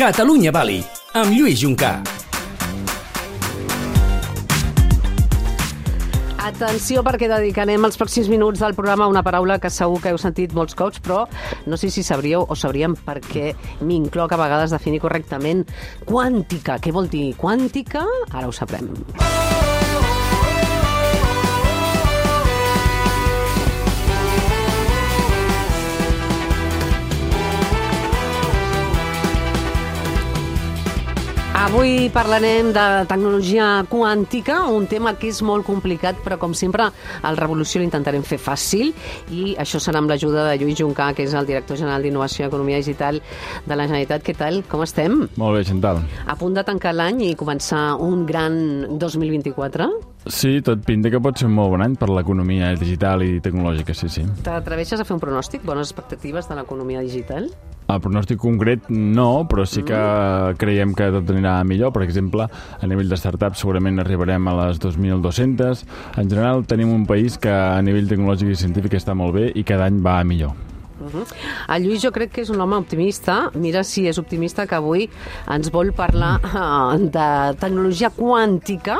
Catalunya Bali, amb Lluís Juncà. Atenció perquè dedicarem els pròxims minuts del programa a una paraula que segur que heu sentit molts cops, però no sé si sabríeu o sabríem per què m'incloc a vegades definir correctament quàntica. Què vol dir quàntica? Ara ho sabrem. Avui parlarem de tecnologia quàntica, un tema que és molt complicat, però com sempre al Revolució l'intentarem fer fàcil i això serà amb l'ajuda de Lluís Juncà, que és el director general d'Innovació i Economia Digital de la Generalitat. Què tal? Com estem? Molt bé, Chantal. A punt de tancar l'any i començar un gran 2024? Sí, tot pinta que pot ser un molt bon any per l'economia digital i tecnològica, sí, sí. T'atreveixes a fer un pronòstic? Bones expectatives de l'economia digital? El pronòstic concret no, però sí que creiem que tot anirà millor. Per exemple, a nivell de startups segurament arribarem a les 2.200. En general tenim un país que a nivell tecnològic i científic està molt bé i cada any va millor. Uh -huh. El Lluís jo crec que és un home optimista. Mira si és optimista que avui ens vol parlar uh, de tecnologia quàntica,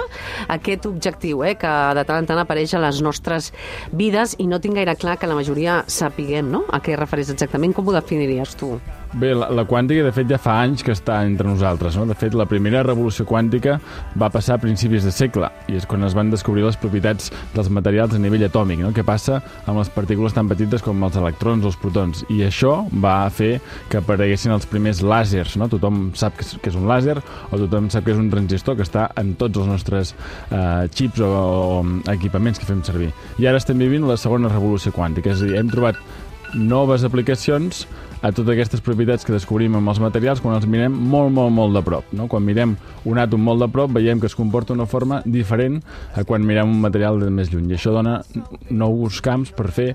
aquest objectiu eh, que de tant en tant apareix a les nostres vides i no tinc gaire clar que la majoria sapiguem no? a què refereix exactament. Com ho definiries tu? Bé, la, la quàntica, de fet, ja fa anys que està entre nosaltres. No? De fet, la primera revolució quàntica va passar a principis de segle, i és quan es van descobrir les propietats dels materials a nivell atòmic. No? Què passa amb les partícules tan petites com els electrons o els protons? I això va fer que apareguessin els primers làsers. No? Tothom sap que és, que és un làser, o tothom sap que és un transistor que està en tots els nostres eh, xips o, o equipaments que fem servir. I ara estem vivint la segona revolució quàntica, és a dir, hem trobat noves aplicacions a totes aquestes propietats que descobrim amb els materials quan els mirem molt, molt, molt de prop. No? Quan mirem un àtom molt de prop veiem que es comporta d'una forma diferent a quan mirem un material de més lluny. I això dona nous camps per fer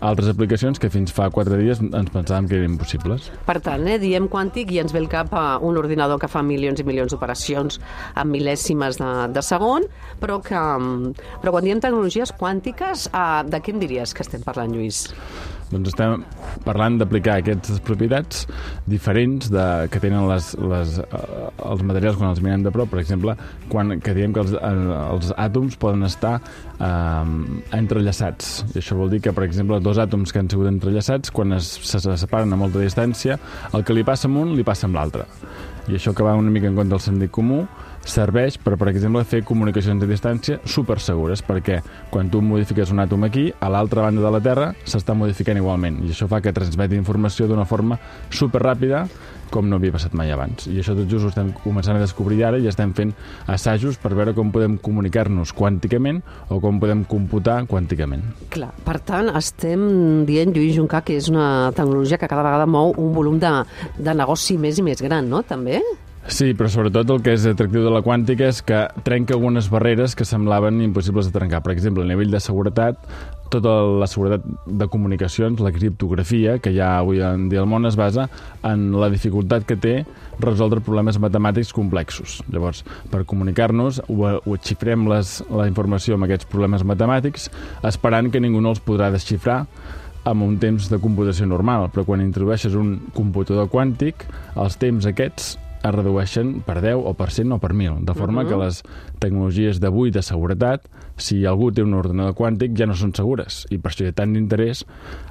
altres aplicacions que fins fa quatre dies ens pensàvem que eren impossibles. Per tant, eh, diem quàntic i ens ve el cap a un ordinador que fa milions i milions d'operacions en mil·lèsimes de, de segon, però que però quan diem tecnologies quàntiques, eh, de què em diries que estem parlant, Lluís? Doncs estem parlant d'aplicar aquestes propietats diferents de, que tenen les, les, eh, els materials quan els mirem de prop. Per exemple, quan, que diem que els, eh, els àtoms poden estar eh, entrellaçats. I això vol dir que, per exemple, dos àtoms que han sigut entrellaçats, quan es, se separen a molta distància, el que li passa amb un li passa amb l'altre. I això que va una mica en compte del sentit comú, serveix per, per exemple, fer comunicacions a distància super segures, perquè quan tu modifiques un àtom aquí, a l'altra banda de la Terra s'està modificant igualment, i això fa que transmeti informació d'una forma super ràpida com no havia passat mai abans. I això tot just ho estem començant a descobrir ara i estem fent assajos per veure com podem comunicar-nos quànticament o com podem computar quànticament. Clar, per tant, estem dient, Lluís Juncà, que és una tecnologia que cada vegada mou un volum de, de negoci més i més gran, no?, també? Sí, però sobretot el que és atractiu de la quàntica és que trenca algunes barreres que semblaven impossibles de trencar. Per exemple, a nivell de seguretat, tota la seguretat de comunicacions, la criptografia, que ja avui en dia al món es basa en la dificultat que té resoldre problemes matemàtics complexos. Llavors, per comunicar-nos, ho, ho xifrem les, la informació amb aquests problemes matemàtics, esperant que ningú no els podrà desxifrar amb un temps de computació normal, però quan introdueixes un computador quàntic, els temps aquests es redueixen per 10 o per 100 o per 1.000, de forma uh -huh. que les tecnologies d'avui de seguretat, si algú té un ordenador quàntic, ja no són segures. I per això hi ha tant d'interès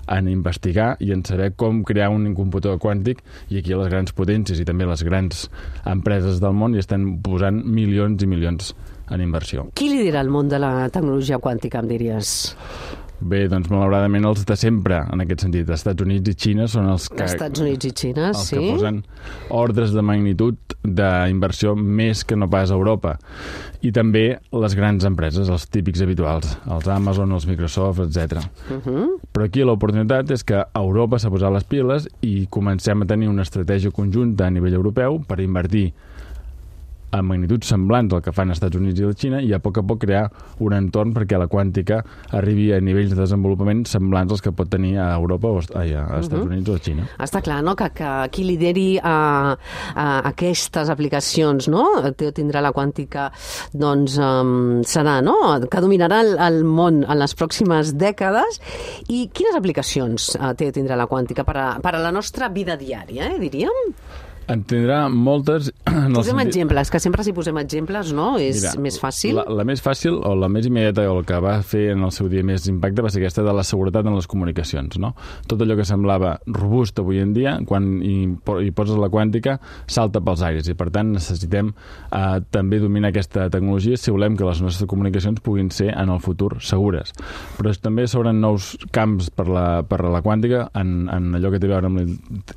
en investigar i en saber com crear un computador quàntic i aquí les grans potències i també les grans empreses del món hi estan posant milions i milions en inversió. Qui lidera el món de la tecnologia quàntica, em diries? Bé, doncs malauradament els de sempre, en aquest sentit. Els Estats Units i Xina són els que... Estats Units i Xina, els sí. que posen ordres de magnitud d'inversió més que no pas a Europa. I també les grans empreses, els típics habituals, els Amazon, els Microsoft, etc. Uh -huh. Però aquí l'oportunitat és que Europa s'ha posat les piles i comencem a tenir una estratègia conjunta a nivell europeu per invertir a magnituds semblants al que fan els Estats Units i la Xina i a poc a poc crear un entorn perquè la quàntica arribi a nivells de desenvolupament semblants als que pot tenir a Europa o a, a Estats uh -huh. Units o a Xina. Està clar, no?, que, que qui lideri a, a aquestes aplicacions, no?, tindrà la quàntica, doncs um, serà, no?, que dominarà el, el món en les pròximes dècades. I quines aplicacions uh, tindrà la quàntica per a, per a la nostra vida diària, eh, diríem? En tindrà moltes... En Posem sentit- exemples, que sempre si posem exemples, no? És Mira, més fàcil. La, la més fàcil o la més immediata o el que va fer en el seu dia més impacte va ser aquesta de la seguretat en les comunicacions. No? Tot allò que semblava robust avui en dia, quan hi, hi poses la quàntica, salta pels aires i per tant necessitem eh, també dominar aquesta tecnologia si volem que les nostres comunicacions puguin ser en el futur segures. Però també s'obren nous camps per la, per la quàntica en, en allò que té a veure amb la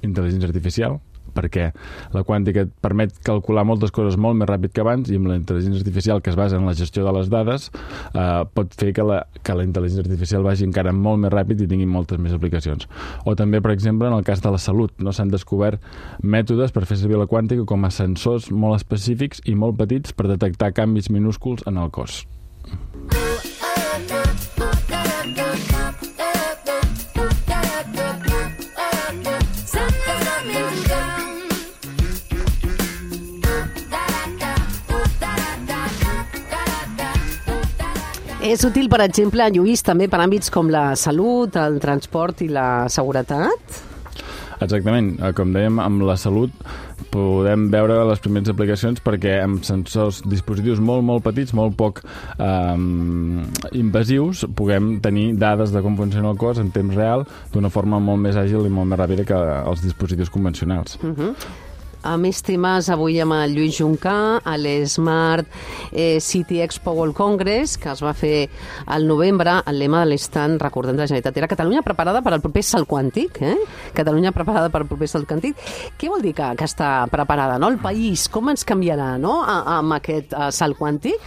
intel·ligència artificial, perquè la quàntica et permet calcular moltes coses molt més ràpid que abans i amb la intel·ligència artificial que es basa en la gestió de les dades eh, pot fer que la, que la intel·ligència artificial vagi encara molt més ràpid i tingui moltes més aplicacions. O també, per exemple, en el cas de la salut, no s'han descobert mètodes per fer servir la quàntica com a sensors molt específics i molt petits per detectar canvis minúsculs en el cos. És útil, per exemple, Lluís, també per àmbits com la salut, el transport i la seguretat? Exactament, Eh, com dèiem, amb la salut podem veure les primeres aplicacions perquè amb sensors, dispositius molt, molt petits, molt poc eh, invasius, puguem tenir dades de com funciona el cos en temps real d'una forma molt més àgil i molt més ràpida que els dispositius convencionals. A més temes, avui amb el Lluís Juncà, a l'Smart eh, City Expo World Congress, que es va fer al novembre, el lema de l'estant, recordem, de la Generalitat era Catalunya preparada per al proper salt quàntic, eh? Catalunya preparada per al proper salt quàntic. Què vol dir que, que està preparada, no? El país, com ens canviarà, no?, a, amb aquest uh, salt quàntic?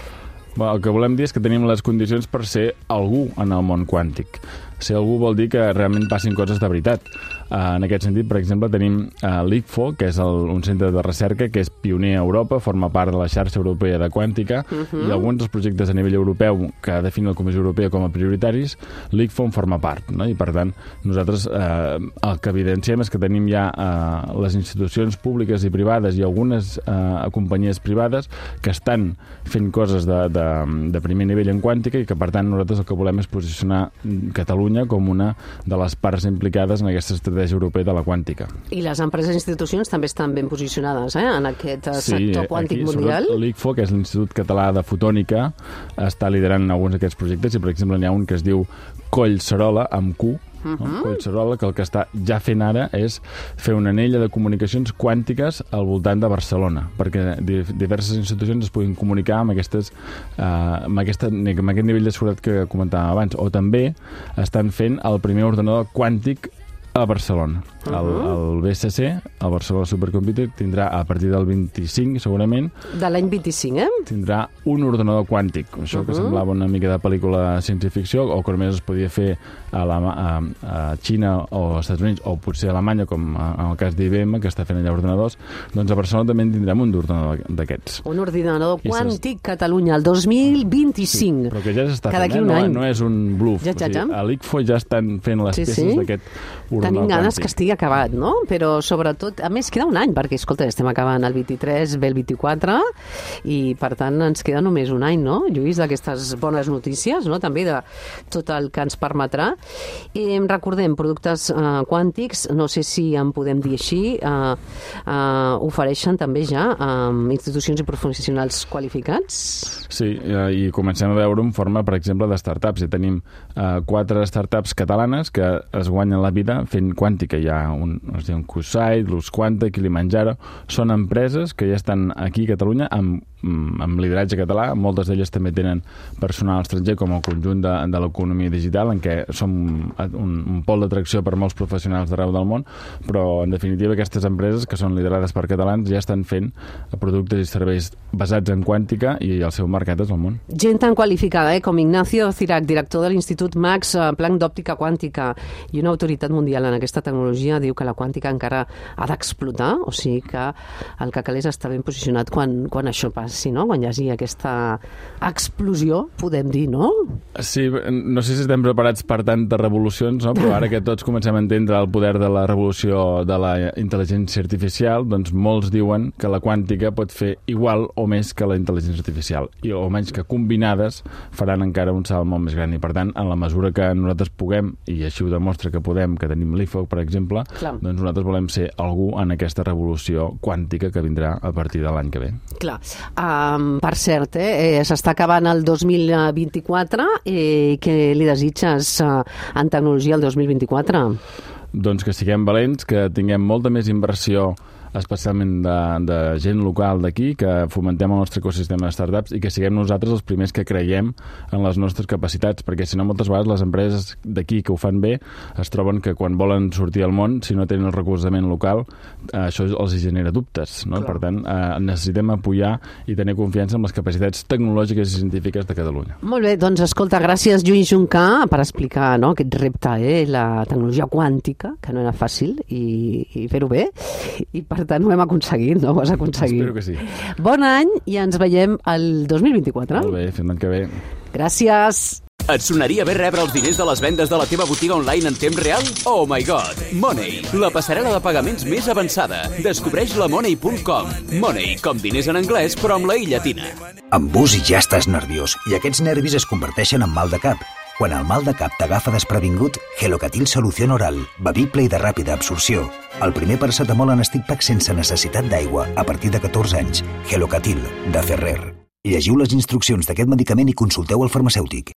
Bé, el que volem dir és que tenim les condicions per ser algú en el món quàntic. Ser algú vol dir que realment passin coses de veritat. Uh, en aquest sentit, per exemple, tenim uh, l'ICFO, que és el, un centre de recerca que és pioner a Europa, forma part de la xarxa europea de quàntica, uh -huh. i alguns dels projectes a nivell europeu que definen la Comissió Europea com a prioritaris, l'ICFO en forma part. No? I, per tant, nosaltres uh, el que evidenciem és que tenim ja uh, les institucions públiques i privades i algunes uh, companyies privades que estan fent coses de, de, de primer nivell en quàntica i que, per tant, nosaltres el que volem és posicionar Catalunya com una de les parts implicades en aquesta estratègia europea de la quàntica. I les empreses i institucions també estan ben posicionades eh, en aquest uh, sector quàntic aquí, mundial. L'ICFO, que és l'Institut Català de Fotònica, està liderant alguns d'aquests projectes i, per exemple, n'hi ha un que es diu Collserola, amb Q, Uh -huh. no? Collserola, que el que està ja fent ara és fer una anella de comunicacions quàntiques al voltant de Barcelona, perquè di diverses institucions es puguin comunicar amb, aquestes, uh, amb, aquesta, amb aquest nivell de seguretat que comentàvem abans. O també estan fent el primer ordenador quàntic a Barcelona. Uh -huh. el, el BSC, el Barcelona Supercomputer, tindrà a partir del 25, segurament, De l'any 25, eh? tindrà un ordenador quàntic. Això uh -huh. que semblava una mica de pel·lícula de ciència-ficció, o que només es podia fer a, la, a, a Xina o als Estats Units, o potser a Alemanya, com en el cas d'IBM, que està fent allà ordenadors, doncs a Barcelona també en tindrem un ordenador d'aquests. Un ordinador I quàntic Catalunya, el 2025. Però que ja s'està fent, eh? no, any. no és un bluff. Ja, ja, O sigui, ja. a l'ICFO ja estan fent les Sí, peces sí. d'aquest ordenador Tenim ganes que estigui acabat, no? Però sobretot, a més, queda un any, perquè, escolta, estem acabant el 23, ve el 24, i per tant ens queda només un any, no, Lluís, d'aquestes bones notícies, no?, també de tot el que ens permetrà. I recordem, productes eh, quàntics, no sé si en podem dir així, eh, eh, ofereixen també ja eh, institucions i professionals qualificats? Sí, eh, i comencem a veure en forma, per exemple, de startups. I tenim eh, quatre startups catalanes que es guanyen la vida fent quàntica. Hi ha un, es diuen QSite, Luz Quanta, Kilimanjaro. Són empreses que ja estan aquí a Catalunya amb, amb lideratge català. Moltes d'elles també tenen personal estranger com el conjunt de, de l'economia digital, en què som un, un pol d'atracció per molts professionals d'arreu del món, però en definitiva aquestes empreses que són liderades per catalans ja estan fent productes i serveis basats en quàntica i el seu mercat és el món. Gent tan qualificada eh, com Ignacio Cirac, director de l'Institut Max eh, Planck d'Òptica Quàntica i una autoritat mundial en aquesta tecnologia, diu que la quàntica encara ha d'explotar, o sigui que el que cal és estar ben posicionat quan, quan això passi. Sí, no? quan hi hagi aquesta explosió, podem dir, no? Sí, no sé si estem preparats per tantes revolucions, no? però ara que tots comencem a entendre el poder de la revolució de la intel·ligència artificial, doncs molts diuen que la quàntica pot fer igual o més que la intel·ligència artificial, i o menys que combinades faran encara un salt molt més gran. I per tant, en la mesura que nosaltres puguem, i així ho demostra que podem, que tenim l'IFOC, per exemple, Clar. doncs nosaltres volem ser algú en aquesta revolució quàntica que vindrà a partir de l'any que ve. Clar. Um, per cert, eh, s'està acabant el 2024 i eh, què li desitges uh, en tecnologia el 2024? Doncs que siguem valents, que tinguem molta més inversió especialment de, de gent local d'aquí, que fomentem el nostre ecosistema de startups i que siguem nosaltres els primers que creiem en les nostres capacitats, perquè si no moltes vegades les empreses d'aquí que ho fan bé es troben que quan volen sortir al món, si no tenen el recolzament local, eh, això els genera dubtes. No? Per tant, eh, necessitem apoyar i tenir confiança en les capacitats tecnològiques i científiques de Catalunya. Molt bé, doncs escolta, gràcies Lluís Juncà per explicar no, aquest repte, eh, la tecnologia quàntica, que no era fàcil, i, i fer-ho bé, i per tant ho hem aconseguit, no? Ho has aconseguit. Espero que sí. Bon any i ens veiem el 2024. Molt bé, fins l'any que ve. Gràcies. Et sonaria bé rebre els diners de les vendes de la teva botiga online en temps real? Oh my god! Money, la passarel·la de pagaments més avançada. Descobreix la Money.com. Money, com diners en anglès, però amb la i llatina. Amb bus i ja estàs nerviós, i aquests nervis es converteixen en mal de cap. Quan el mal de cap t'agafa desprevingut, Gelocatil Solució Oral, bevible i de ràpida absorció. El primer paracetamol en pack sense necessitat d'aigua a partir de 14 anys. Gelocatil, de Ferrer. Llegiu les instruccions d'aquest medicament i consulteu el farmacèutic.